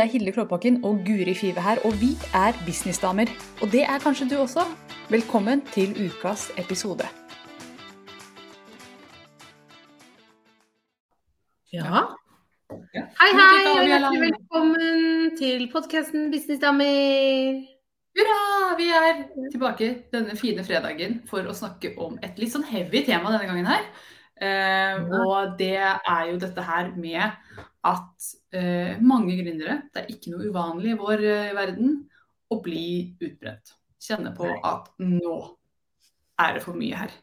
Det er Hilde Klåbakken og Guri Five her, og vi er businessdamer. Og det er kanskje du også. Velkommen til ukas episode. Ja. Hei, hei, og hjertelig velkommen til podkasten Businessdamer. Hurra! Vi er tilbake denne fine fredagen for å snakke om et litt sånn heavy tema denne gangen her. Eh, og det er jo dette her med at eh, mange gründere, det er ikke noe uvanlig i vår eh, verden, å bli utbrent. Kjenne på at nå er det for mye her.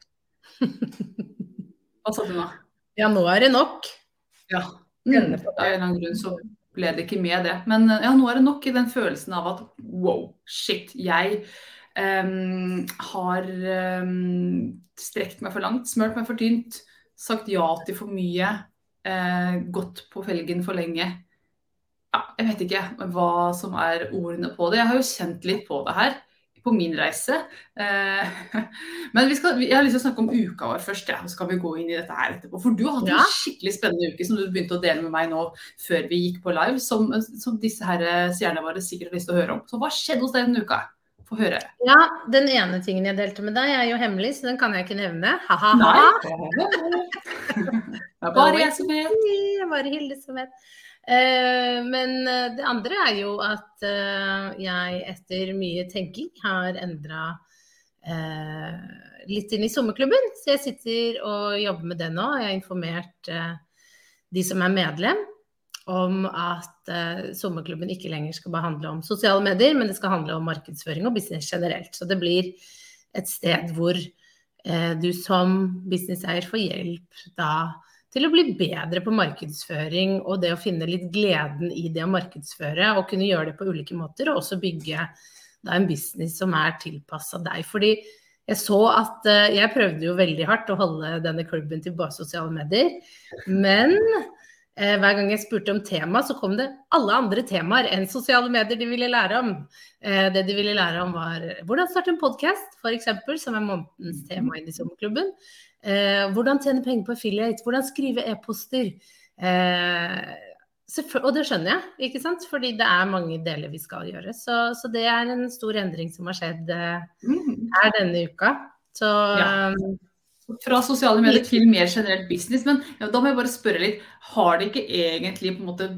Hva sa du nå? Ja, nå er det nok. Ja. Mm. Av en eller annen grunn så ble det ikke med det. Men ja, nå er det nok i den følelsen av at wow, shit, jeg um, har um, strekt meg for langt, smurt meg for tynt sagt ja til for mye, eh, gått på felgen for lenge. Ja, jeg vet ikke hva som er ordene på det. Jeg har jo kjent litt på det her på min reise. Eh, men skal, jeg har lyst til å snakke om uka vår først, ja. så skal vi gå inn i dette her etterpå. For du har hatt ja. en skikkelig spennende uke som du begynte å dele med meg nå før vi gikk på live, som, som disse her stjernene våre sikkert har lyst til å høre om. Så hva skjedde hos deg denne uka? Få høre. Ja, den ene tingen jeg delte med deg er jo hemmelig, så den kan jeg ikke nevne. Ha-ha. Bare jeg som vet. Bare Hilde som vet. Uh, men uh, det andre er jo at uh, jeg etter mye tenking har endra litt inn i sommerklubben. Så jeg sitter og jobber med det nå. Jeg har informert de som er medlem om at uh, sommerklubben ikke lenger skal bare handle om sosiale medier, men det skal handle om markedsføring og business generelt. Så det blir et sted hvor uh, du som businesseier får hjelp da til å bli bedre på markedsføring og det å finne litt gleden i det å markedsføre og kunne gjøre det på ulike måter, og også bygge da en business som er tilpassa deg. Fordi jeg så at uh, jeg prøvde jo veldig hardt å holde denne klubben til bare sosiale medier, men Eh, hver gang jeg spurte om tema, så kom det alle andre temaer enn sosiale medier de ville lære om. Eh, det de ville lære om var hvordan starte en podkast, f.eks., som er månedens tema inn i sommerklubben. Eh, hvordan tjene penger på affiliate, hvordan skrive e-poster. Og det skjønner jeg, ikke sant? fordi det er mange deler vi skal gjøre. Så, så det er en stor endring som har skjedd mm. her denne uka. Så ja. Fra sosiale medier til mer generelt business. Men ja, da må jeg bare spørre litt. Har det ikke egentlig på en måte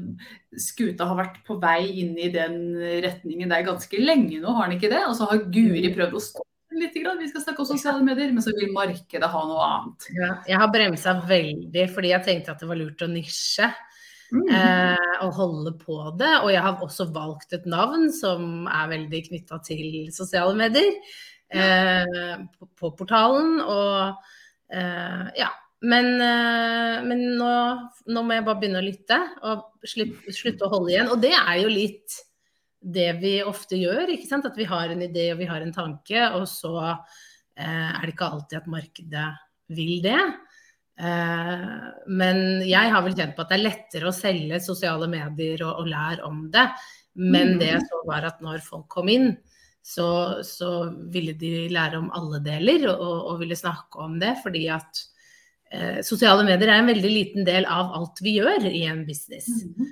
skuta har vært på vei inn i den retningen der ganske lenge nå, har den ikke det? Og så har Guri mm. prøvd å stoppe litt, vi skal snakke om sosiale medier, men så vil markedet ha noe annet. Ja, jeg har bremsa veldig fordi jeg tenkte at det var lurt å nisje. Mm. Eh, og holde på det. Og jeg har også valgt et navn som er veldig knytta til sosiale medier eh, på, på portalen. og Uh, ja. Men, uh, men nå, nå, må jeg bare begynne å lytte og slutte, slutte å holde igjen. Og det er jo litt det vi ofte gjør. ikke sant? At vi har en idé og vi har en tanke, og så uh, er det ikke alltid at markedet vil det. men jeg har vel kjent på at det er lettere å selge sosiale medier og, og lære om det. Men det jeg så var at når folk kom inn, så, så, ville de lære om alle deler og, og ville snakke om det. Fordi at eh, sosiale medier er en veldig liten del av alt vi gjør i en business. Mm -hmm.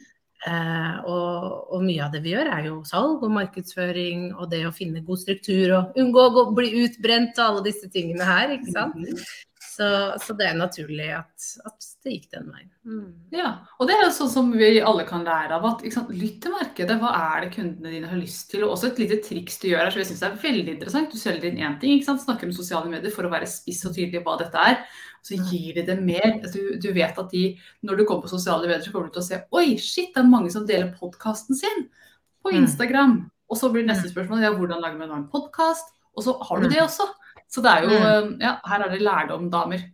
eh, og, og, mye av det vi gjør er jo salg og markedsføring og det å finne god struktur og unngå å bli utbrent og alle disse tingene her, ikke sant. Mm -hmm. Så, så, det er naturlig at, at det gikk den veien. Mm. Ja, og det er jo sånn som vi alle kan lære av. at sant, Lytt til markedet. Hva er det kundene dine har lyst til? Og også et lite triks du gjør her, som jeg syns er veldig interessant. Du selger inn én ting, ikke sant? snakker om sosiale medier for å være spiss og tydelig hva dette er. Så gir de det mer. Du, du, vet at de, når du kommer på sosiale medier, så kommer du til å se Oi, shit, det er mange som deler podkasten sin på mm. Instagram. Mm. Og så blir neste mm. spørsmål ja, hvordan lager man en podkast? Og så har du mm. det også. Så det er jo mm. Ja, her er det lærdom, damer.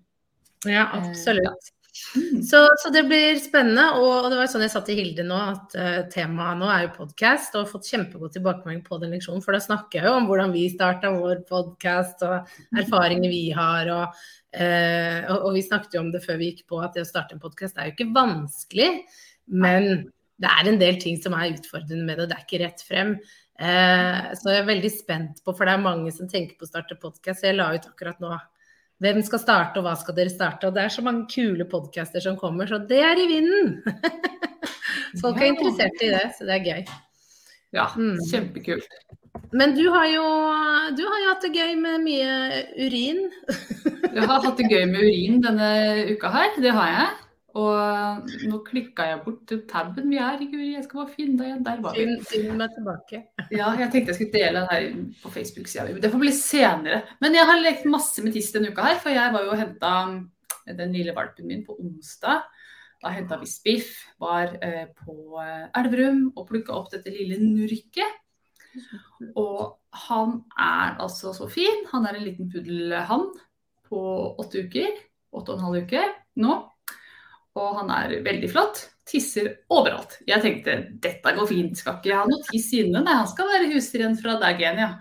Ja, eh, absolutt. Mm. Så, så, det blir spennende. Og, det var sånn jeg sa til Hilde nå, at uh, temaet nå er jo podkast. Og har fått kjempegod tilbakemelding på den leksjonen. For da snakker jeg jo om hvordan vi starta vår podkast, og erfaringer vi har. Og, uh, og, og, vi snakket jo om det før vi gikk på, at det å starte en podkast er jo ikke vanskelig. Men det er en del ting som er utfordrende med det, og det er ikke rett frem. Eh, så jeg er veldig spent på, for det er mange som tenker på å starte podkast. Jeg la ut akkurat nå hvem skal starte, og hva skal dere starte? Og det er så mange kule podcaster som kommer, så det er i vinden! Folk er interessert i det, så det er gøy. Ja, mm. kjempekult. Men du har, jo, du har jo hatt det gøy med mye urin. jeg har hatt det gøy med urin denne uka her, det har jeg. Og nå klikka jeg bort taben vi er i, Guri. Jeg skal bare finne deg igjen. Der var vi. Finn meg tilbake. Ja, jeg tenkte jeg skulle dele den her på Facebook-sida. Det får bli senere. Men jeg har lekt masse med tiss denne uka her, for jeg var jo og henta den lille valpen min på onsdag. Da henta vi Spiff, var eh, på eh, Elverum og plukka opp dette lille nurket. Og han er altså så fin. Han er en liten puddelhann på åtte uker. Åtte og en halv uke nå og han er veldig flott. Tisser overalt. Jeg tenkte dette går fint, skal ikke ha noe tiss inne. Nei, han skal være husren fra dag én, ja.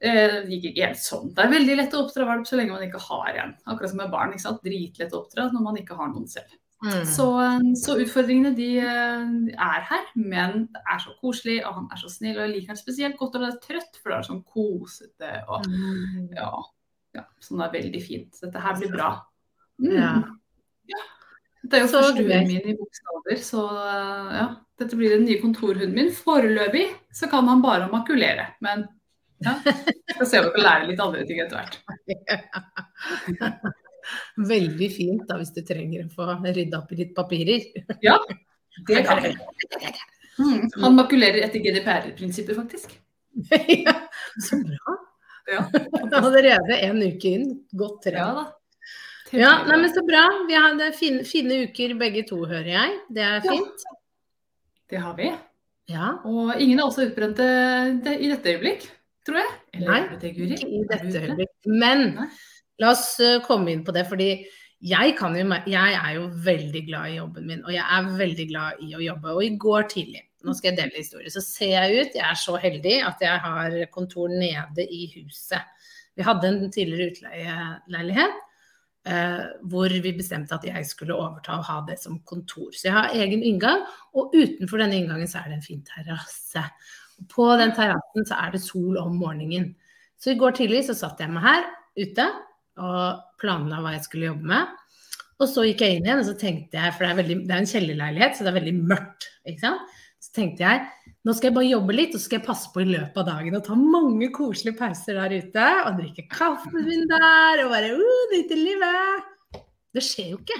Eh, det gikk ikke helt sånn. Det er veldig lett å oppdra valp så lenge man ikke har en. Akkurat som med barn. ikke sant? Dritlett å oppdra når man ikke har noen selv. Mm. Så, eh, så, utfordringene de eh, er her, men det er så koselig, og han er så snill. Og jeg liker han spesielt godt når han er trøtt, for det er sånn kosete og mm. ja, ja, sånn er veldig fint. Dette her blir bra. Mm. Ja. Det er jo så første hunden min i bokstaver, så ja. Dette blir den nye kontorhunden min. Foreløpig så kan han bare makulere, men ja. Skal se om vi kan lære litt andre ting etter hvert. Veldig fint da, hvis du trenger å få rydda opp i litt papirer. Ja, det kan jeg. Mm. Han makulerer etter GDPR-prinsippet, faktisk. ja, så bra. Ja. Allerede en uke inn. Godt trent. Ja, da. Ja, nei, men Så bra. Vi har det fine, fine, uker begge to, hører jeg. Det er fint. Ja, det har vi. Ja. Og ingen er også utbrente i dette øyeblikk, tror jeg. Eller nei, det, ikke i dette øyeblikk. Men la oss eh, komme inn på det. fordi jeg, jo, jeg, er jo veldig glad i jobben min, og jeg er veldig glad i å jobbe. Og i går tidlig, nå skal jeg dele historie, så ser jeg ut, jeg er så heldig at jeg har kontor nede i huset. Vi hadde en tidligere utleieleilighet. Eh, hvor vi bestemte at jeg skulle overta og ha det som kontor. Så jeg har egen inngang, og utenfor denne inngangen så er det en fin terrasse. På den terrassen så er det sol om morgenen. Så i går tidlig så satt jeg meg her ute og planla hva jeg skulle jobbe med. Og så gikk jeg inn igjen og så tenkte jeg, for det er, veldig, det er en kjellerleilighet, så det er veldig mørkt. ikke sant? Så tenkte jeg nå skal jeg bare jobbe litt, og så skal jeg passe på i løpet av dagen og ta mange koselige pauser der ute. Og drikke kaffen min der, og bare uh, nyte livet. Det skjer jo ikke.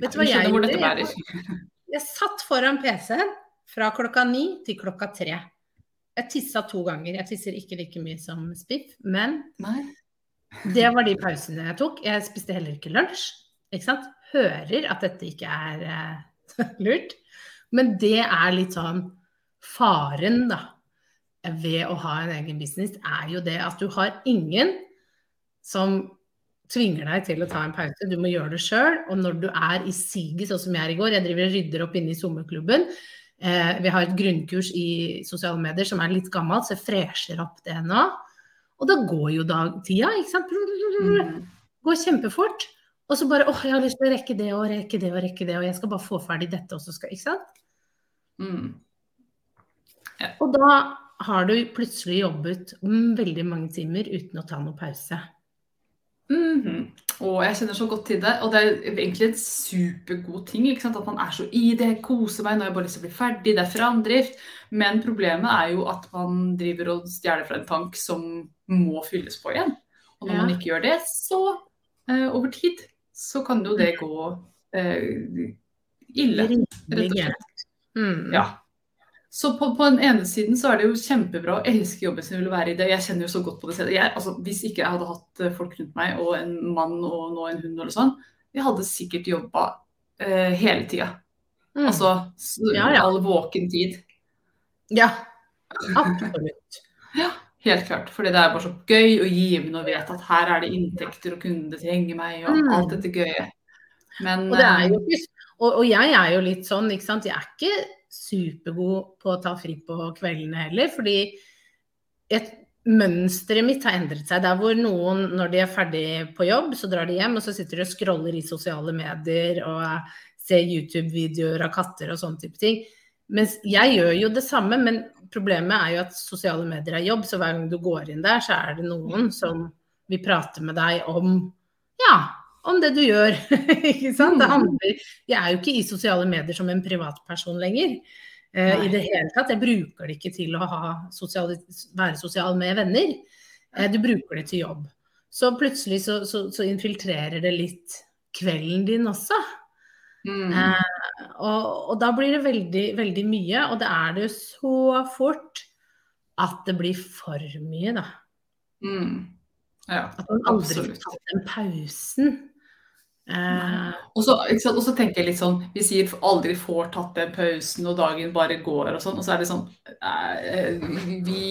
Vet du hva jeg gjorde? Jeg, jeg satt foran PC-en fra klokka ni til klokka tre. Jeg tissa to ganger. Jeg tisser ikke like mye som Spiff, men Nei. det var de pausene jeg tok. Jeg spiste heller ikke lunsj. Ikke sant? Hører at dette ikke er uh, lurt. Men det er litt sånn Faren da, ved å ha en egen business er jo det at du har ingen som tvinger deg til å ta en pause. Du må gjøre det sjøl. Og når du er i siget, sånn som jeg er i går Jeg driver og rydder opp inne i sommerklubben. Eh, vi har et grunnkurs i sosiale medier som er litt gammelt, så jeg fresher opp det nå. Og da går jo dagtida, ikke sant. Mm. Går kjempefort. Og så bare åh, jeg har lyst til å rekke det og rekke det og rekke det, og jeg skal bare få ferdig dette, og så skal Ikke sant? Mm. Ja. Og da har du plutselig jobbet veldig mange timer uten å ta noe pause. Mm -hmm. Og jeg kjenner så godt til det. Og det er egentlig en supergod ting at man er så i det, koser meg når jeg bare lyst til å bli ferdig, det er framdrift. Men problemet er jo at man driver og stjeler fra en tank som må fylles på igjen. Og når ja. man ikke gjør det, så uh, over tid så kan jo det gå uh, ille, rett og slett. Mm. Ja. Så på, på, den ene siden så er det jo kjempebra å elske jobben sin vil være i det. Jeg kjenner jo så godt på det selv. Jeg, altså, hvis ikke jeg hadde hatt eh, folk rundt meg og en mann og nå en hund eller sånn, jeg hadde sikkert jobba eh, hele tida. Mm. Altså ja, ja. all våken tid. Ja, absolutt. ja, helt klart. Fordi det er bare så gøy og givende å vite at her er det inntekter og kunder trenger meg og mm. alt dette gøye. Men, og, jo, eh, og, og jeg er jo litt sånn, ikke sant. Jeg er ikke supergod på å ta fri på kveldene heller. Fordi et, mønsteret mitt har endret seg. Der hvor noen, når de er ferdig på jobb, så drar de hjem og så sitter de og scroller i sosiale medier og ser YouTube-videoer av katter og sånne type ting. Mens jeg gjør jo det samme, men problemet er jo at sosiale medier er jobb, så hver gang du går inn der, så er det noen som vil prate med deg om ja, om det du gjør. ikke sant? Det handler, jeg er jo ikke i sosiale medier som en privatperson lenger. Uh, I det hele tatt. Jeg bruker det ikke til å sosial, være sosial med venner. Uh, du bruker det til jobb. Så plutselig så, så, så infiltrerer det litt kvelden din også. Mm. Eh, og, og, da blir det veldig, veldig mye. Og det er det jo så fort at det blir for mye, da. Mm. Ja, at man aldri får tatt den pausen. Eh, og, så, tenker jeg litt sånn Vi sier aldri får tatt den pausen, og dagen bare går og sånn. Og så er det sånn eh, Vi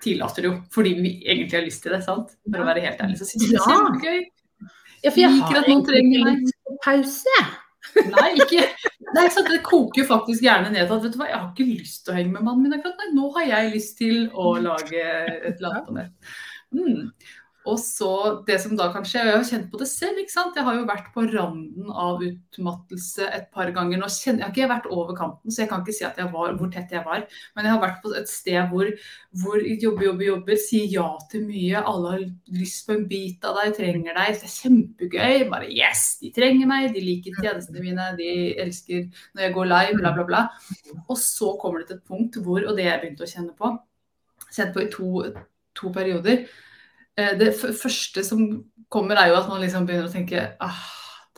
tillater jo fordi vi egentlig har lyst til det, sant? For å være helt ærlig. Så syns jeg det er kjempegøy. Ja, for jeg har trenger ikke pause. Nei, ikke Nei? Det koker faktisk gjerne ned til at vet du hva, jeg har ikke lyst til å henge med mannen min akkurat. Nå har jeg lyst til å lage et eller annet på nett. Mm. Og så det som da kan skje, og jeg har kjent på det selv, ikke sant. Jeg har jo vært på randen av utmattelse et par ganger. Nå kjenner, jeg har ikke vært over kanten, så jeg kan ikke si at jeg var, hvor tett jeg var. Men jeg har vært på et sted hvor, hvor jobber, jobber, jobber, sier ja til mye. Alle har lyst på en bit av deg, trenger deg. Det er kjempegøy. Bare yes, de trenger meg, de liker tjenestene mine, de elsker når jeg går live, bla, bla, bla. Og så kommer det til et punkt hvor, og det jeg begynte å kjenne på, kjent på i to, to perioder det første som kommer, er jo at man liksom begynner å tenke ah,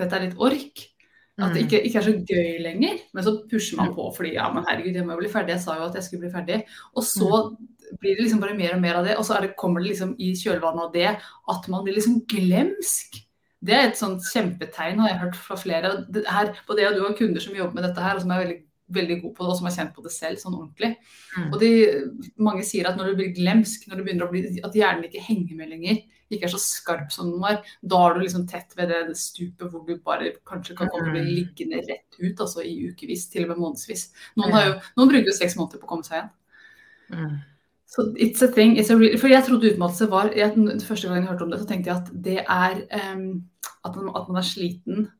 dette er litt ork. At det mm. ikke, ikke, er så gøy lenger. Men så pusher man på fordi ja, men herregud, jeg må jo bli ferdig. Jeg sa jo at jeg skulle bli ferdig. Og så mm. blir det liksom bare mer og mer av det. Og så det, kommer det liksom i kjølvannet av det at man blir liksom glemsk. Det er et sånt kjempetegn, har jeg hørt fra flere. Det her, både jeg og du har kunder som jobber med dette her, og som er veldig veldig god på det, og som har kjent på det selv sånn ordentlig. Mm. Og de, mange sier at når du blir glemsk, når du begynner å bli, at hjernen ikke henger med lenger, ikke er så skarp som den var, da er du liksom tett ved det stupet hvor du bare kanskje kan komme bli mm. liggende rett ut, altså i ukevis, til og med månedsvis. Noen, jo, noen bruker jo seks måneder på å komme seg igjen. Mm. Så it's a thing. It's a real, for jeg trodde utmattelse var jeg, Første gang jeg hørte om det, så tenkte jeg at det er um, at, man, at man er sliten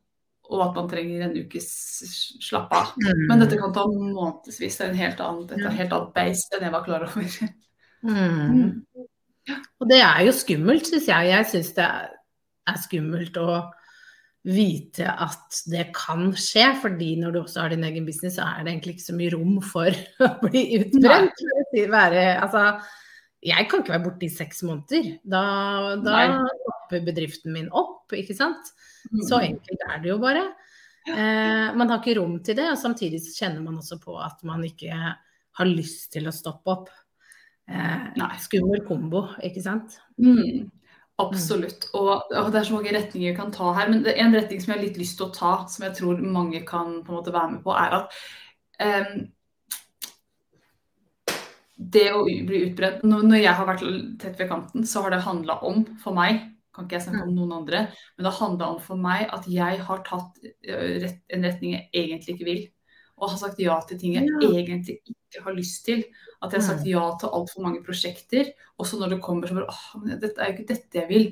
og at man trenger en ukes slapp av. Mm. Men dette kan ta månedsvis. Det er en helt annen, dette er helt annet beist enn jeg var klar over. Mm. Mm. Og det er jo skummelt, syns jeg. Jeg syns det er skummelt å vite at det kan skje, fordi når du også har din egen business, så er det egentlig ikke så mye rom for å bli utbrent. Være, altså, jeg kan ikke være borte i seks måneder. Da, da stopper bedriften min opp, ikke sant. Så mm. enkelt er det jo bare. Eh, man har ikke rom til det, og samtidig så kjenner man også på at man ikke har lyst til å stoppe opp. Eh, skummel kombo, ikke sant. Mm. Absolutt. Og, og, det er så mange retninger vi kan ta her. Men det en retning som jeg har litt lyst til å ta, som jeg tror mange kan på en måte være med på, er at um, det å bli utbrent Når jeg har vært tett ved kanten, så har det handla om, for meg, kan ikke jeg snakke om noen andre. Men det handla om for meg at jeg har tatt en retning jeg egentlig ikke vil. Og har sagt ja til ting jeg ja. egentlig ikke har lyst til. At jeg har sagt ja til altfor mange prosjekter. Også når det kommer så bare åh, men dette er jo ikke dette jeg vil.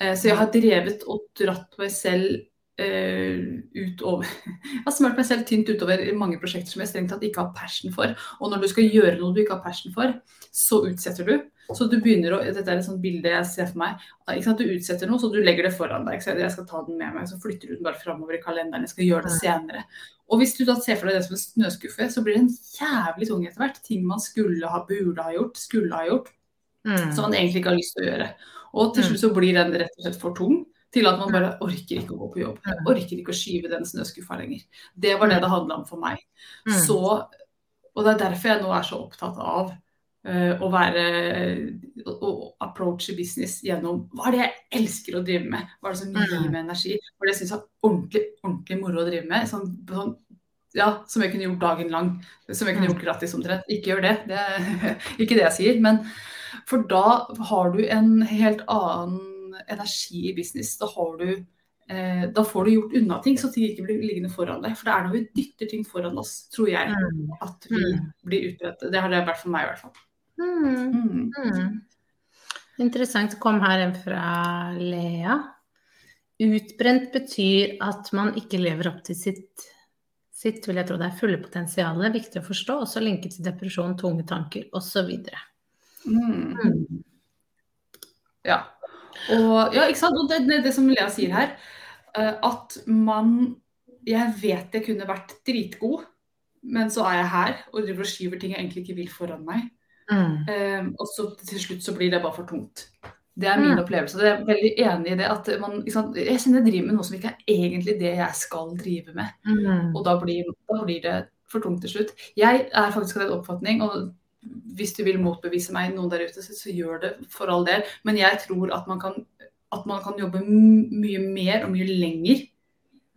Eh, så jeg har drevet og dratt meg selv uh, utover Jeg har smurt meg selv tynt utover mange prosjekter som jeg strengt tatt ikke har passion for. Og når du skal gjøre noe du ikke har passion for, så utsetter du. Så du begynner å, Dette er et sånt bilde jeg ser for meg. Ikke sant? Du utsetter noe, så du legger det foran deg. Jeg skal ta den med meg, så flytter du den bare framover i kalenderen. Jeg skal gjøre det senere. Og hvis du da ser for deg det som en snøskuffe, så blir det en jævlig tung etter hvert. Ting man skulle ha, burde ha gjort, skulle ha gjort. Mm. Som man egentlig ikke har lyst til å gjøre. Og til slutt så blir den rett og slett for tung til at man bare orker ikke å gå på jobb. Jeg orker ikke å skyve den snøskuffa lenger. Det var det det handla om for meg. Så, og det er derfor jeg nå er så opptatt av uh, å være å approache business gjennom hva er det jeg elsker å drive med? Hva er det som gir meg energi? Hva er det jeg syns er ordentlig, ordentlig moro å drive med? Sånn, sånn, ja, som jeg kunne gjort dagen lang. Som jeg kunne gjort gratis omtrent. Ikke gjør det. Det er ikke det jeg sier. Men for da har du en helt annen energi i business. Da, du, eh, da får du gjort unna ting, så ting ikke blir liggende foran deg. For det er når vi dytter ting foran oss, tror jeg, mm. at vi mm. blir utbredt. Det har det vært for meg i hvert fall. Mm. Mm. Interessant. Kom her en fra Lea. Utbrent betyr at man ikke lever opp til sitt, sitt vil jeg tro det er fulle potensialet. Viktig å forstå. Også linket til depresjon, tunge tanker osv. Mm. mm. Ja. Og, ja, ikke sant? Og det, det, det som Lea sier her, uh, at man Jeg vet jeg kunne vært dritgod, men så er jeg her og driver og skyver ting jeg egentlig ikke vil foran meg. Mm. Um, og så til slutt så blir det bare for tungt. Det er min mm. opplevelse. Jeg er veldig enig i det. at man, Jeg kjenner jeg driver med noe som ikke er egentlig det jeg skal drive med. Mm. Og da blir, da blir, det for tungt til slutt. Jeg er faktisk av den oppfatning, og hvis du vil motbevise meg, noen der ute, så, så gjør det for all del. Men jeg tror at man kan, at man kan jobbe mye mer og mye lenger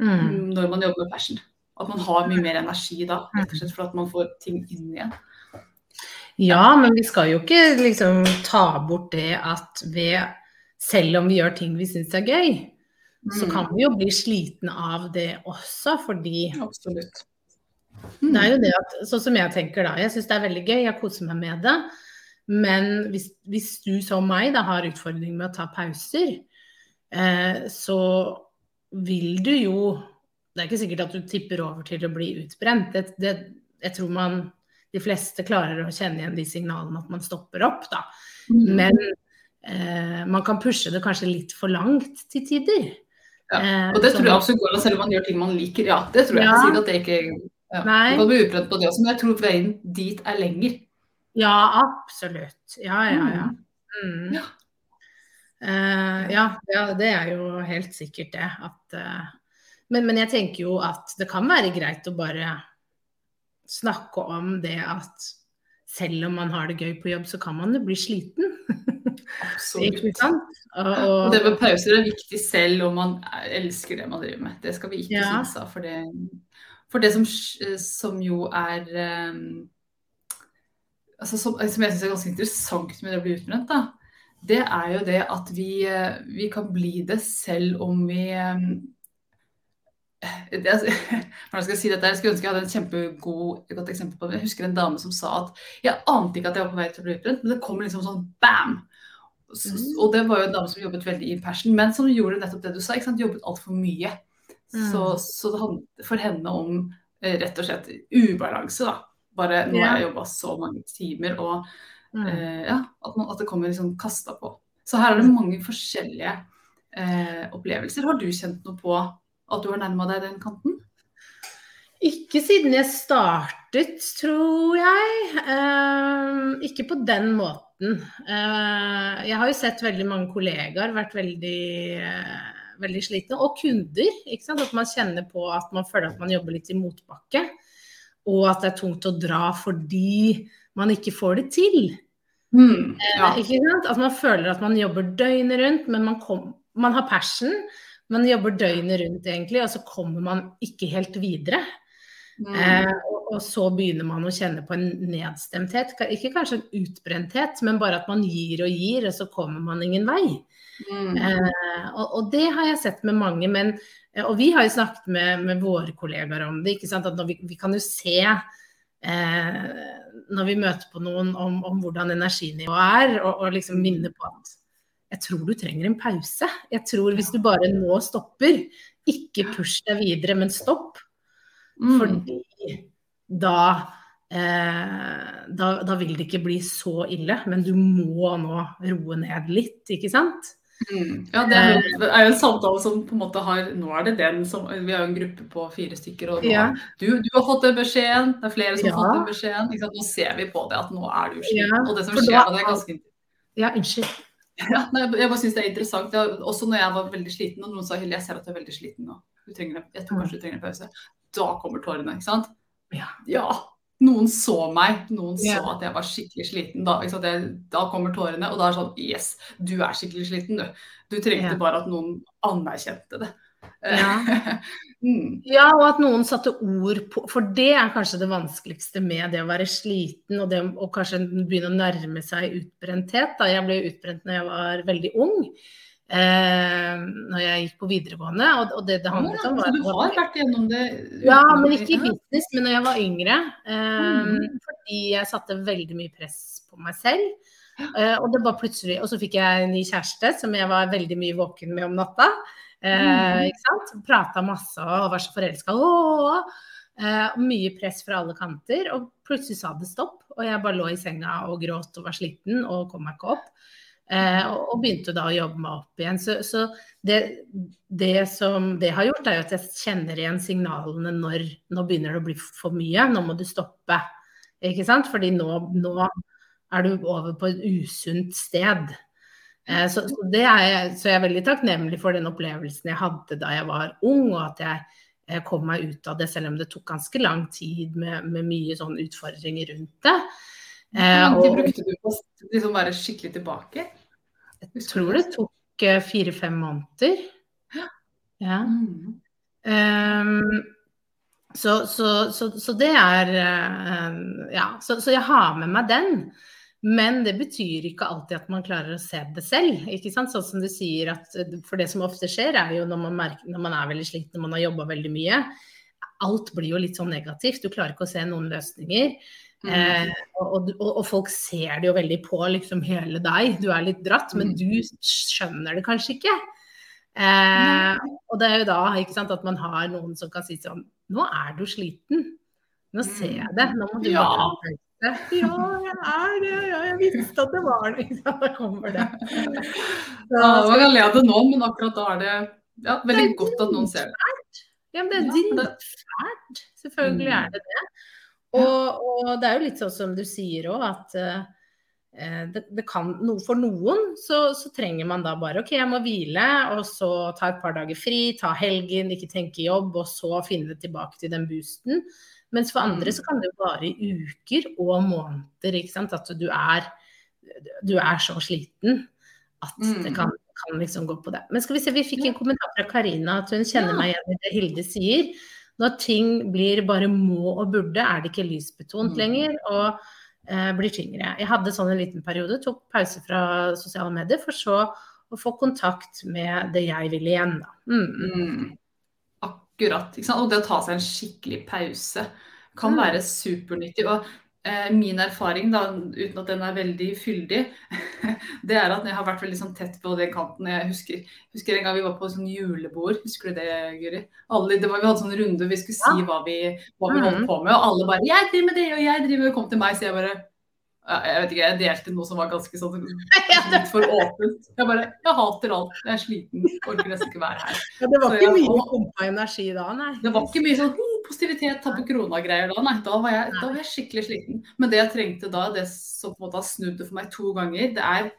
mm. når man jobber med passion. At man har mye mer energi da, rett og slett for at man får ting inn igjen. Ja, men vi skal jo ikke liksom ta bort det at ved Selv om vi gjør ting vi syns er gøy, mm. så kan vi jo bli slitne av det også, fordi Absolutt. Mm. Det er jo det at, Sånn som jeg tenker da. Jeg syns det er veldig gøy, jeg koser meg med det. Men hvis, hvis du som meg da har utfordringer med å ta pauser, eh, så vil du jo Det er ikke sikkert at du tipper over til å bli utbrent. Det, det, jeg tror man de fleste klarer å kjenne igjen de signalene at man stopper opp, da. Mm. Men eh, man kan pushe det kanskje litt for langt til tider. Ja, eh, og det tror jeg absolutt går an, selv om man gjør ting man liker. Ja, det tror jeg. Ja. Jeg at det ikke ja. Nei. Du kan bli uprøvd på det også, men jeg tror veien dit er lenger. Ja, absolutt. Ja, ja, ja. Mm. mm. ja. Uh, ja, ja, det er jo helt sikkert det. At, uh, men, men, jeg tenker jo at det kan være greit å bare snakke om det at selv om man har det gøy på jobb, så kan man jo bli sliten. Absolutt. og, og, det med pauser er viktig selv om man elsker det man driver med. Det skal vi ikke ja. synes av. For det, for det som, som, jo er um, altså som, som, jeg syns er ganske interessant med det å bli utbrent, da, det er jo det at vi, eh, vi kan bli det selv om vi um, det, hvordan skal Jeg si dette? Jeg skulle ønske jeg hadde en kjempegod godt eksempel på det. Jeg husker en dame som sa at jeg ante ikke at jeg var på vei til å bli utbrent, men det kom liksom sånn bam! Mm. Og det var jo en dame som jobbet veldig i passion, men som gjorde nettopp det du sa. ikke sant? Jobbet altfor mye. Mm. Så, så, det handlet for henne om eh, rett og slett ubalanse, da. Bare nå har jeg jobba så mange timer, og mm. eh, ja, at, man, at, det kommer liksom kasta på. Så her er det mange forskjellige eh, opplevelser. Har du kjent noe på at du har nærma deg den kanten? Ikke siden jeg startet, tror jeg. Eh, ikke på den måten. Eh, jeg har jo sett veldig mange kollegaer vært veldig, uh, veldig slitne. Og kunder. At man kjenner på at man føler at man jobber litt i motbakke. Og at det er tungt å dra fordi man ikke får det til. Mm, ja. At man føler at man jobber døgnet rundt, men man, kom, man har passion. Man jobber døgnet rundt, egentlig, og så kommer man ikke helt videre. Mm. Eh, og, og, så begynner man å kjenne på en nedstemthet. Ikke kanskje en utbrenthet, men bare at man gir og gir, og så kommer man ingen vei. Mm. Eh, og, og, det har jeg sett med mange. Men, eh, og vi har jo snakket med, med våre kollegaer om det. ikke sant, at vi, vi, kan jo se eh, når vi møter på noen om, om hvordan energinivået er, og, og liksom minne på at jeg tror du trenger en pause. Jeg tror hvis du bare nå stopper, ikke push deg videre, men stopp. Mm. Fordi da, eh, da, da vil det ikke bli så ille. Men du må nå roe ned litt, ikke sant? Mm. Ja, det er, jo, er jo en samtale som på en måte har Nå er det den som Vi har jo en gruppe på fire stykker, og ja. du, du, har fått den beskjeden. Det er flere som ja. har fått den beskjeden. Nå ser vi på det at nå er du sliten. Og det som skjer, det er ganske Ja, unnskyld. Ja, jeg bare synes det er interessant. Også når jeg var veldig sliten, og noen sa Hilde, jeg ser at du er veldig sliten nå. Du trenger, jeg tror kanskje du trenger en pause. Da kommer tårene, ikke sant? Ja. Noen så meg, noen så at jeg var skikkelig sliten. Da, det, da kommer tårene, og da er det sånn Yes, du er skikkelig sliten, du. Du trengte ja. bare at noen anerkjente det. Ja. mm. ja. og at noen satte ord på For det er kanskje det vanskeligste med det å være sliten og det å kanskje begynne å nærme seg utbrenthet. Da. Jeg ble utbrent når jeg var veldig ung. Eh, når jeg gikk på videregående. Og, og det det handlet om var, Du har vært gjennom det? Ja, men ikke i business, men når jeg var yngre. Eh, mm. Fordi jeg satte veldig mye press på meg selv. Eh, og det bare plutselig, og så fikk jeg en ny kjæreste som jeg var veldig mye våken med om natta. Eh, ikke sant? Prata masse og var så forelska. Eh, mye press fra alle kanter. Og plutselig sa det stopp, og jeg bare lå i senga og gråt og var sliten og kom meg ikke opp. Eh, og begynte da å jobbe meg opp igjen. Så, så det, det, som det har gjort, er jo at jeg kjenner igjen signalene når nå begynner det å bli for mye. Nå må du stoppe. Ikke sant? Fordi nå, nå er du over på et usunt sted. Eh, så, så, er så jeg er veldig takknemlig for den opplevelsen jeg hadde da jeg var ung, og at jeg, jeg kom meg ut av det, selv om det tok ganske lang tid med, med mye sånn utfordringer rundt det. Hvor lang tid brukte du på å liksom være skikkelig tilbake? Jeg tror det tok eh, fire-fem måneder. Ja. Um, så, så, så, så, det er uh, Ja, så, jeg har med meg den. Men det betyr ikke alltid at man klarer å se det selv. ikke sant? Sånn som du sier at For det som ofte skjer, er jo når man, merker, når man er veldig sliten, når man har jobba veldig mye. Alt blir jo litt sånn negativt. Du klarer ikke å se noen løsninger. Mm. Eh, og, og, og, folk ser det jo veldig på liksom hele deg. Du er litt dratt, men mm. du skjønner det kanskje ikke. Eh, og det er jo da sant, at man har noen som kan si sånn Nå er du sliten. Nå ser jeg det. Nå må du ja. Ja, jeg er det. Ja, jeg visste at det var det. Da kommer det. Så, ja, det var galt av det nå, men akkurat da er det ja, veldig det godt at noen ser det. Ja, men det er dritfælt. Selvfølgelig er det det. Og, og, det er jo litt sånn som du sier òg, at uh, det, det, kan noe for noen, så, så, trenger man da bare OK, jeg må hvile, og så ta et par dager fri, ta helgen, ikke tenke jobb, og så finne det tilbake til den boosten. Mens for andre så mm. kan det jo vare i uker og måneder, ikke sant. At du er, du er så sliten at det mm. kan, kan, liksom gå på det. Men skal vi se, vi fikk en kommentar fra Karina at hun kjenner meg igjen i det Hilde sier. Når ting blir bare må og burde, er det ikke lysbetont mm. lenger og eh, blir tyngre. Jeg hadde sånn en liten periode, tok pause fra sosiale medier, for så å få kontakt med det jeg ville igjen. Da. Mm. Mm. Akkurat. Og det å ta seg en skikkelig pause kan mm. være supernyttig. Og min erfaring, da, uten at den er veldig fyldig, det er at jeg har vært veldig sånn tett på den kanten Jeg husker, husker en gang vi var på sånn julebord, husker du det, Guri? Alle, det var, vi hadde sånn runde, vi skulle si hva vi, hva vi holdt mm. på med, og alle bare 'Jeg driver med det, og jeg driver med det', kom til meg, så jeg bare jeg vet ikke, jeg delte noe som var ganske sånn litt for åpent. Jeg bare Jeg hater alt. Jeg er sliten. Orker nesten ikke være her. Ja, det var så ikke jeg, mye pumpa energi da, nei. Det var ikke mye sånn positivitet, ta på krona-greier da. Nei, da var, jeg, da var, jeg, skikkelig sliten. Men det jeg trengte da, det som på en måte har snudd det for meg to ganger, det er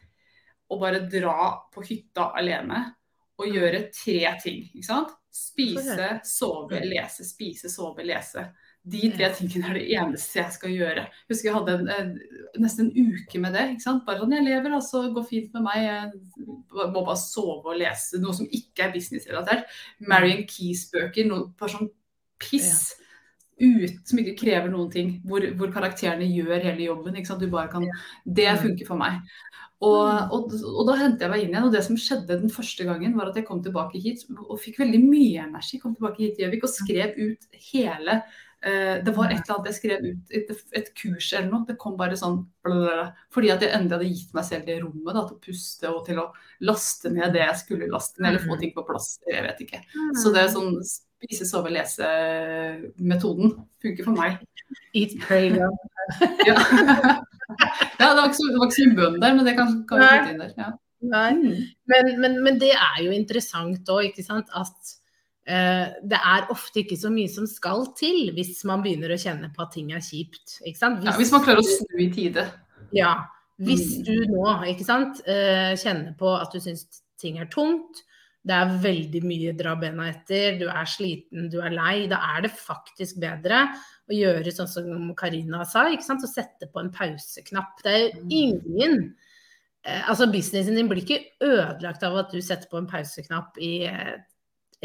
å bare dra på hytta alene og gjøre tre ting. Ikke sant? Spise, sove, lese. Spise, sove, lese. De tre tingene er det eneste jeg skal gjøre. Jeg husker jeg hadde en, en, nesten en uke med det. ikke sant? Bare sånn, Jeg lever, altså. Går fint med meg. Jeg må bare sove og lese noe som ikke er businessrelatert. Marion Keys-bøker. Noe bare sånn piss. Ut, som ikke krever noen ting. Hvor, hvor, karakterene gjør hele jobben. Du bare kan, Det mm. funker for meg. Og, mm. og, og, da hentet jeg meg inn igjen. Og det som skjedde den første gangen, var at jeg kom tilbake hit og fikk veldig mye energi. Kom tilbake hit til Gjøvik og skrev ut hele uh, det var et eller annet jeg skrev ut, et, et kurs eller noe. Det kom bare sånn blablabla, Fordi at jeg endelig hadde gitt meg selv det rommet da, til å puste og til å laste ned det jeg skulle laste ned, eller få mm. ting på plass. Jeg vet ikke. Så det er sånn spise, sove, lese-metoden funker for meg. Eat, pray, love. ja. ja, det var ikke så, det var ikke så mye bønn der, men det kan, kan vi putte inn der. Ja. Nei. Men, men, men, det er jo interessant òg, ikke sant. At Eh, det er ofte ikke så mye som skal til hvis man begynner å kjenne på at ting er kjipt. Hvis, ja, hvis man klarer å snu i tide. Ja. Hvis mm. du nå ikke sant, eh, kjenner på at du syns ting er tungt, det er veldig mye dra bena etter, du er sliten, du er lei, da er det faktisk bedre å gjøre sånn som Karina sa, ikke sant? å sette på en pauseknapp. Det er jo ingen eh, Altså Businessen din blir ikke ødelagt av at du setter på en pauseknapp i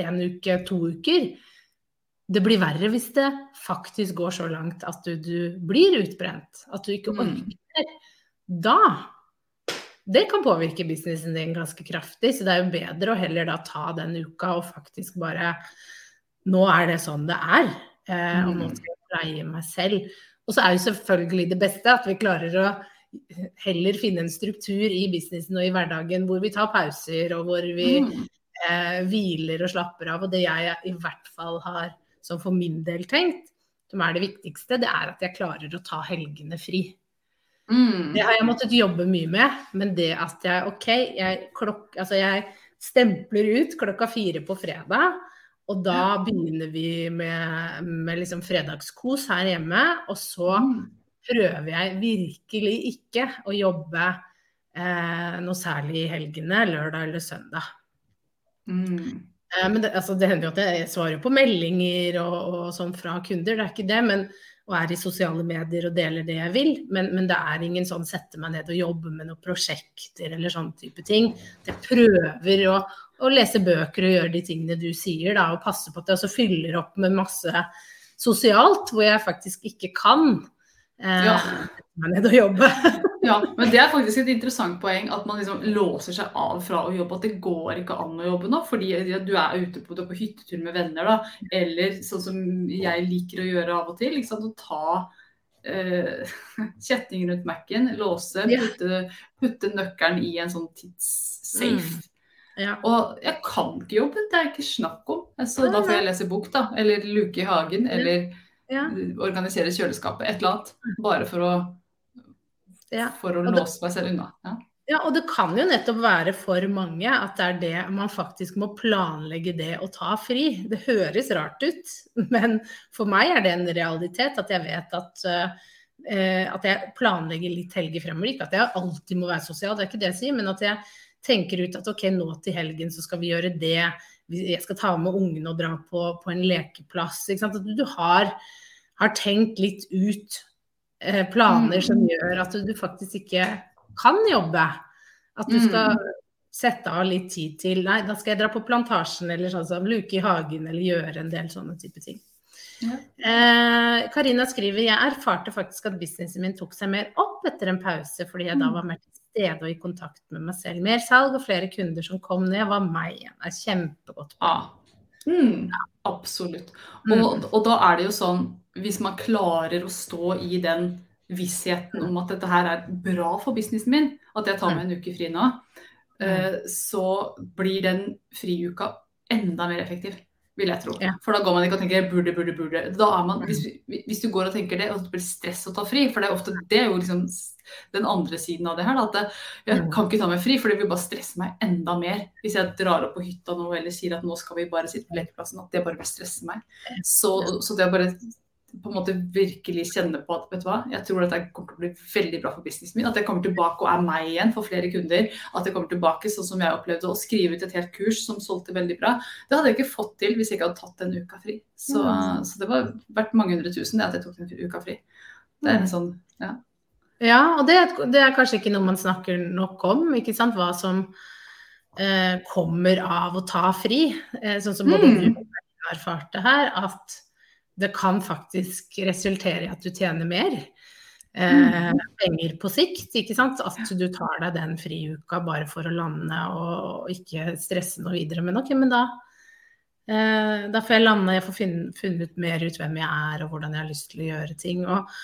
en uke, to uker. Det blir verre hvis det faktisk går så langt at du, du blir utbrent, at du ikke mm. orker. Mm. Da Det kan påvirke businessen din ganske kraftig, så det er jo bedre å heller da ta den uka og faktisk bare Nå er det sånn det er, eh, og nå mm. skal jeg pleie meg selv. Og så er jo selvfølgelig det beste at vi klarer å heller finne en struktur i businessen og i hverdagen hvor vi tar pauser, og hvor vi mm eh, hviler og slapper av. Og det jeg i hvert fall har, som for min del tenkt, som er det viktigste, det er at jeg klarer å ta helgene fri. Mm. Det har jeg måttet jobbe mye med. Men det at jeg OK, jeg, klok, altså jeg stempler ut klokka fire på fredag. Og da begynner vi med, med liksom fredagskos her hjemme. Og så mm. prøver jeg virkelig ikke å jobbe eh, noe særlig i helgene, lørdag eller søndag. Mm. Eh, men det, altså, det, hender jo at jeg svarer på meldinger og, og, sånn fra kunder, det er ikke det. Men, og er i sosiale medier og deler det jeg vil. Men, men, det er ingen sånn sette meg ned og jobbe med noen prosjekter eller sånn type ting. Jeg prøver å, å, lese bøker og gjøre de tingene du sier, da, og passe på at jeg også fyller opp med masse sosialt hvor jeg faktisk ikke kan ja. ned og jobbe. ja, men det er faktisk et interessant poeng at man liksom låser seg av fra å jobbe. At det går ikke an å jobbe nå, fordi du er ute på, på hyttetur med venner. da, Eller sånn som jeg liker å gjøre av og til. Liksom, å ta uh, kjetting rundt Mac-en, låse, putte, putte, nøkkelen i en sånn tidssafe. Mm. Ja. Og jeg kan ikke jobbe, det er ikke snakk om. Altså, da får jeg lese bok, da. Eller luke i hagen. Eller ja. organisere kjøleskapet. Et eller annet. Bare for å ja. for å låse meg selv unna. Ja. ja. og det kan jo nettopp være for mange at det er det man faktisk må planlegge det å ta fri. Det høres rart ut, men for meg er det en realitet at jeg vet at uh, at jeg planlegger litt helger fremover. Ikke at jeg alltid må være sosial, det er ikke det jeg sier, men at jeg tenker ut at ok, nå til helgen så skal vi gjøre det. Jeg skal ta med ungene og dra på, på en lekeplass. At du, du har, har, tenkt litt ut Eh, planer som mm. gjør at du faktisk ikke kan jobbe. At du skal mm. sette av litt tid til Nei, da skal jeg dra på plantasjen eller sånn som luke i hagen eller gjøre en del sånne type ting. Ja. Eh, Karina skriver jeg erfarte faktisk at businessen min tok seg mer opp etter en pause, fordi jeg da mm. var mer til stede og i kontakt med meg selv. Mer salg og flere kunder som kom ned, var meg igjen. Det er kjempegodt. Ah. Mm. Absolutt. Og, mm. og, da er det jo sånn, hvis man klarer å stå i den vissheten om at dette her er bra for businessen min, at jeg tar meg en uke fri nå, uh, så blir den friuka enda mer effektiv vil jeg tro. Ja. For da går man ikke og tenker burde, burde, burde. Da er man, hvis, hvis, du går og tenker det, og det blir stress å ta fri, for det er ofte det er jo liksom den andre siden av det her. At jeg mm. kan ikke ta meg fri, for det vil bare stresse meg enda mer. Hvis jeg drar opp på hytta nå eller sier at nå skal vi bare sitte på lekeplassen, at det bare vil stresse meg. Så, så det å bare på en måte virkelig kjenne på at vet du hva, jeg tror dette kommer til å bli veldig bra for businessen min. At jeg kommer tilbake og er meg igjen for flere kunder. At jeg kommer tilbake sånn som jeg opplevde å skrive ut et helt kurs som solgte veldig bra. Det hadde jeg ikke fått til hvis jeg ikke hadde tatt den uka fri. Så, mm. så det var verdt mange hundre tusen det at jeg tok den uka fri. Det er en sånn, ja. Ja, og det, det, er kanskje ikke noe man snakker nok om, ikke sant. Hva som eh, kommer av å ta fri. Eh, sånn som både mm. du erfarte her, at det kan faktisk resultere i at du tjener mer eh, mm. penger på sikt. ikke sant? At du tar deg den friuka bare for å lande og, ikke stresse noe videre. Men ok, men da, eh, da får jeg lande, jeg får funnet ut mer ut hvem jeg er og hvordan jeg har lyst til å gjøre ting. Og,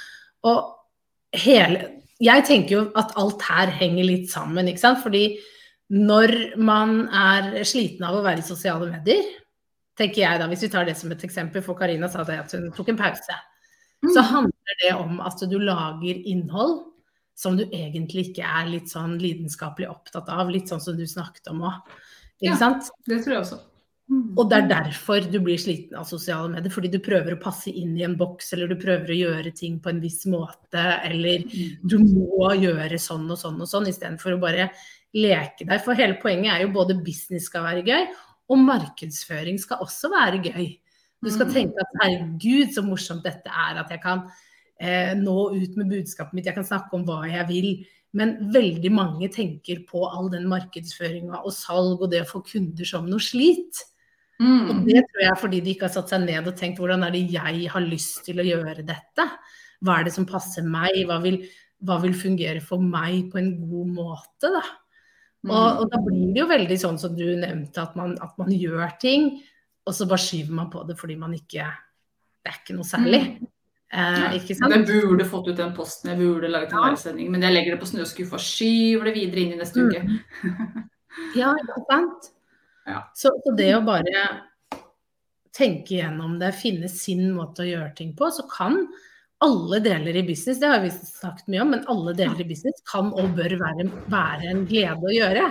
og hele Jeg tenker jo at alt her henger litt sammen, ikke sant. Fordi når man er sliten av å være i sosiale medier, tenker jeg da, hvis vi tar det som et eksempel, for Karina sa det at hun tok en pause, mm. så handler det om at du lager innhold som du egentlig ikke er litt sånn lidenskapelig opptatt av, litt sånn som du snakket om òg. Ikke ja, sant? Det tror jeg også. Mm. Og det er derfor du blir sliten av sosiale medier. Fordi du prøver å passe inn i en boks, eller du prøver å gjøre ting på en viss måte, eller mm. du må gjøre sånn og sånn og sånn, istedenfor å bare leke deg. For hele poenget er jo både business skal være gøy, og markedsføring skal også være gøy. Du skal mm. tenke at herregud, så morsomt dette er at jeg kan eh, nå ut med budskapet mitt, jeg kan snakke om hva jeg vil. Men veldig mange tenker på all den markedsføringa og salg og det å få kunder som noe slit. Mm. Og det tror jeg er fordi de ikke har satt seg ned og tenkt hvordan er det jeg har lyst til å gjøre dette? Hva er det som passer meg? Hva vil, hva vil fungere for meg på en god måte? da? Og, mm. og, da blir det jo veldig sånn som du nevnte, at man, at man, gjør ting, og så bare skyver man på det fordi man ikke Det er ikke noe særlig. Mm. Eh, ikke sant? Jeg burde fått ut den posten, jeg burde laget en livesending, men jeg legger det på snøskuffa og skyver det videre inn i neste uke. Mm. ja, ikke sant. Ja. Så, så, det å bare tenke gjennom det, finne sin måte å gjøre ting på, så kan alle deler i business, det har vi sagt mye om, men alle deler i business kan og bør være, være en glede å gjøre.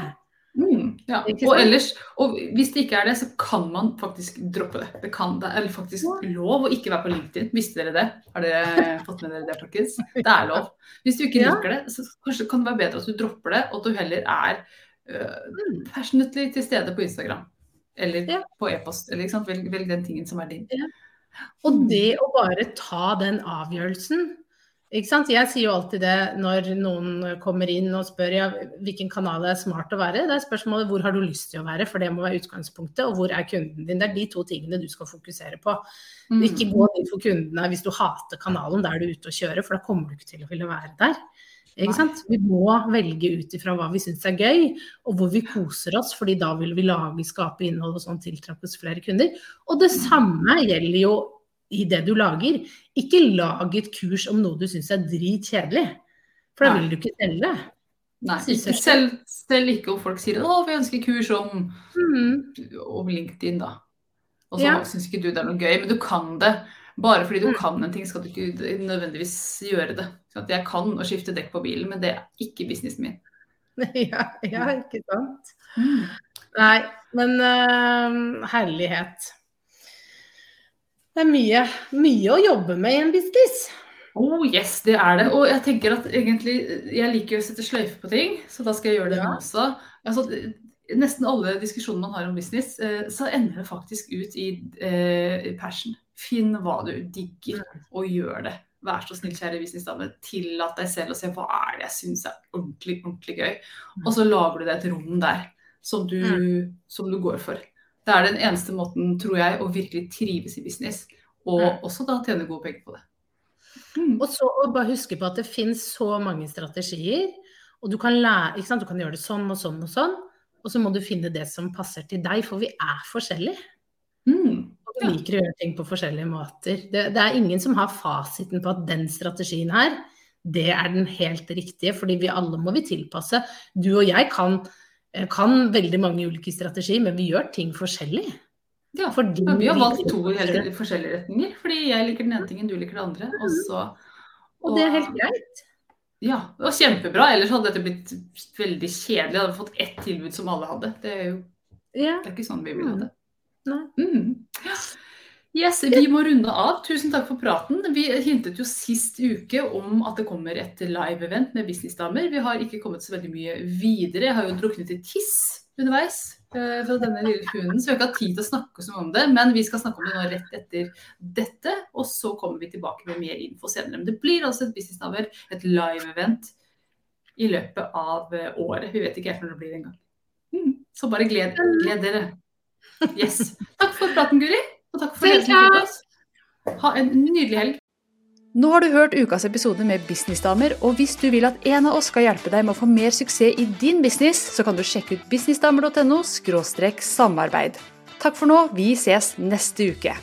Mm, ja. Og ellers, og hvis det ikke er det, så kan man faktisk droppe det. Det, kan, det er faktisk lov å ikke være på LinkedIn. Visste dere det? Har dere fått med dere det, folkens? Det er lov. Hvis du ikke liker det, så kanskje kan det være bedre at du dropper det, og at du heller er uh, personlig til stede på Instagram. Eller på e-post. Velg, velg, den tingen som er din. Og det å bare ta den avgjørelsen ikke sant? Jeg sier jo alltid det når noen kommer inn og spør ja, hvilken kanal det er smart å være. Det er spørsmålet hvor har du lyst til å være, for det må være utgangspunktet. Og hvor er kunden din. Det er de to tingene du skal fokusere på. Mm. Ikke gå dit for kundene hvis du hater kanalen, da er du ute og kjører, for da kommer du ikke til å ville være der. Vi må velge ut ifra hva vi syns er gøy, og hvor vi koser oss, fordi da vil vi lage, skape innhold og sånn tiltrappes flere kunder. Og det samme gjelder jo i det du lager. Ikke lag et kurs om noe du syns er dritkjedelig, for da vil du ikke selge. Nei, ikke selv, selv, ikke om folk sier 'Å, vi ønsker kurs om, mm. om LinkedIn', da. Og så ja. syns ikke du det er noe gøy, men du kan det. Bare fordi du mm. kan en ting, skal du ikke nødvendigvis gjøre det. Så jeg kan å skifte dekk på bilen, men det er ikke businessen min. Ja, ja ikke sant. Mm. Nei, men uh, herlighet. Det er mye, mye å jobbe med i en business. Oh yes, det er det. Og jeg tenker at egentlig Jeg liker å sette sløyfe på ting, så da skal jeg gjøre det ja. også. Altså, nesten alle diskusjoner man har om business, eh, så ender det faktisk ut i eh, passion. Finn hva du digger, og gjør det. Vær så snill, kjære businessdame. Tillat deg selv å se hva er det jeg syns er ordentlig, ordentlig gøy. Mm. Og så lager du deg et rom der som du, mm. som du går for. Det er den eneste måten, tror jeg, å virkelig trives i business. Og mm. også da tjene gode penger på det. Mm. Og så og bare huske på at det finnes så mange strategier. Og du kan, lære, du kan gjøre det sånn og sånn og sånn. Og så må du finne det som passer til deg, for vi er forskjellige. Mm. Vi liker å gjøre ting på forskjellige måter. Det, det, er ingen som har fasiten på at den strategien her, det er den helt riktige. Fordi vi alle må vi tilpasse. Du og jeg kan, eh, kan veldig mange ulike strategier, men vi gjør ting forskjellig. Ja, fordi ja, vi har valgt to helt forskjellige retninger. Fordi jeg liker den ene tingen, du liker det andre. Og, så, og, og det er helt greit. Ja, det var kjempebra. Ellers hadde dette blitt veldig kjedelig. Jeg hadde fått ett tilbud som alle hadde. Det er jo ja. det er ikke sånn vi vil ha det. Mm. Yes, vi må runde av. Tusen takk for praten. Vi hintet jo sist uke om at det kommer et live-event med businessdamer. Vi har ikke kommet så veldig mye videre. Jeg har jo druknet i tiss underveis uh, fra denne lille hunden, så vi har ikke hatt tid til å snakke så mye om det. Men vi skal snakke om det nå rett etter dette, og så kommer vi tilbake med mer info senere. Men det blir altså et businessdamer, et live-event, i løpet av eh, året. Vi vet ikke helt når det blir engang. Mm. Så bare gled, gled dere. Yes. Takk for praten, Guri. Og takk for oss. Ha en nydelig helg. Nå har du hørt ukas episode med Businessdamer, og hvis du vil at en av oss skal hjelpe deg med å få mer suksess i din business, så kan du sjekke ut businessdamer.no samarbeid. Takk for nå, vi ses neste uke.